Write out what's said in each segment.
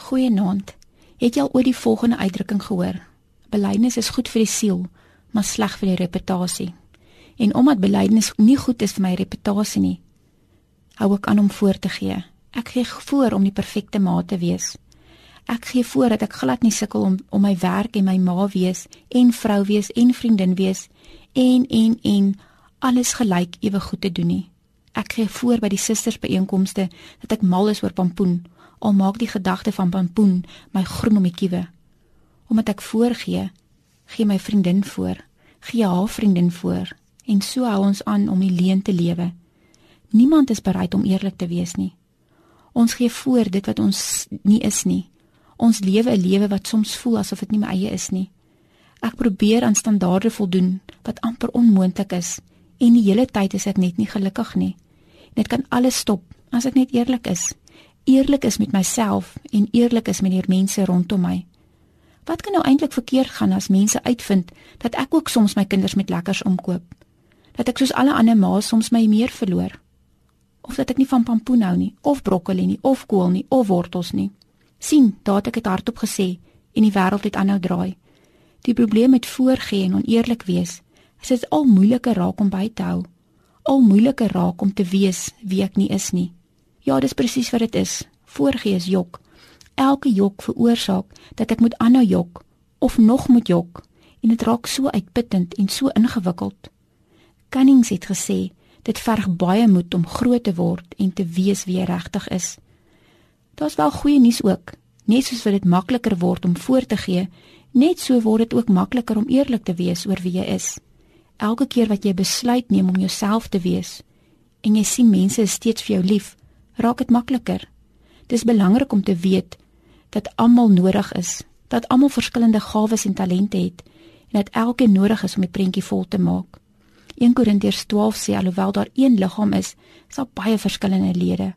Goeienaand. Het jy al ooit die volgende uitdrukking gehoor? Belydenis is goed vir die siel, maar sleg vir die reputasie. En omdat belydenis nie goed is vir my reputasie nie, hou ek aan om voor te gee. Ek gee voor om die perfekte ma te wees. Ek gee voor dat ek glad nie sukkel om om my werk en my ma wees en vrou wees en vriendin wees en en en alles gelyk ewe goed te doen nie. Ek gee voor by die susters byeenkomste dat ek mal is oor pampoen al maak die gedagte van pampoen my groen om die kiewe. Omdat ek voorgee, gee my vriendin voor, gee haar vriendin voor en so hou ons aan om die leuen te lewe. Niemand is bereid om eerlik te wees nie. Ons gee voor dit wat ons nie is nie. Ons lewe 'n lewe wat soms voel asof dit nie my eie is nie. Ek probeer aan standaarde voldoen wat amper onmoontlik is en die hele tyd is ek net nie gelukkig nie. Dit kan alles stop as ek net eerlik is eerlik is met myself en eerlik is met die mense rondom my. Wat kan nou eintlik verkeerd gaan as mense uitvind dat ek ook soms my kinders met lekkers omkoop? Dat ek soos alle ander ma's soms my meer verloor? Of dat ek nie van pampoen hou nie, of broccoli nie, of kool nie, of wortels nie? sien, daar het ek dit hardop gesê en die wêreld het aanhou draai. Die probleem met voorgee en oneerlik wees, is dit al moeiliker raak om by te hou. Al moeiliker raak om te wees wie ek nie is nie. Ja, dis presies wat dit is. Voorgee is jok. Elke jok veroorsaak dat ek moet aanhou jok of nog moet jok en dit raak so uitputtend en so ingewikkeld. Cunnings het gesê dit verg baie moed om groot te word en te weet wie jy regtig is. Daar's wel goeie nuus ook. Net soos wat dit makliker word om voor te gee, net so word dit ook makliker om eerlik te wees oor wie jy is. Elke keer wat jy besluit neem om jouself te wees en jy sien mense is steeds vir jou lief, raak dit makliker. Dis belangrik om te weet dat almal nodig is, dat almal verskillende gawes en talente het en dat elkeen nodig is om die prentjie vol te maak. 1 Korintiërs 12 sê alhoewel daar een liggaam is, is daar baie verskillende lede.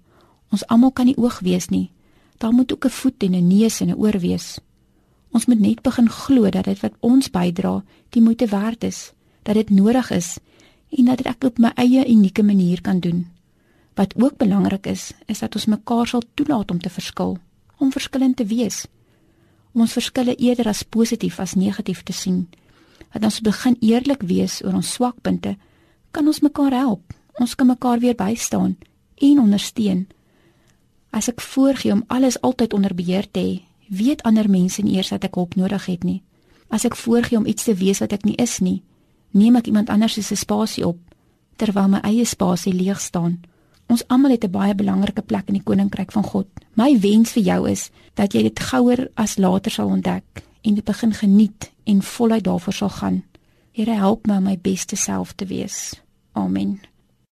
Ons almal kan nie oog wees nie. Daar moet ook 'n voet en 'n neus en 'n oor wees. Ons moet net begin glo dat dit wat ons bydra, die moeite werd is, dat dit nodig is en dat ek dit op my eie unieke manier kan doen. Wat ook belangrik is, is dat ons mekaar sal toelaat om te verskil, om verskillend te wees. Om ons verskille eerder as positief as negatief te sien. Dat ons begin eerlik wees oor ons swakpunte, kan ons mekaar help. Ons kan mekaar weer bystaan en ondersteun. As ek voorgee om alles altyd onder beheer te hê, weet ander mense nie eers dat ek hulp nodig het nie. As ek voorgee om iets te wees wat ek nie is nie, neem ek iemand anders se spasie op terwyl my eie spasie leeg staan. Ons almal het 'n baie belangrike plek in die koninkryk van God. My wens vir jou is dat jy dit gouer as later sal ontdek en dit begin geniet en voluit daarvoor sal gaan. Here help my om my beste self te wees. Amen.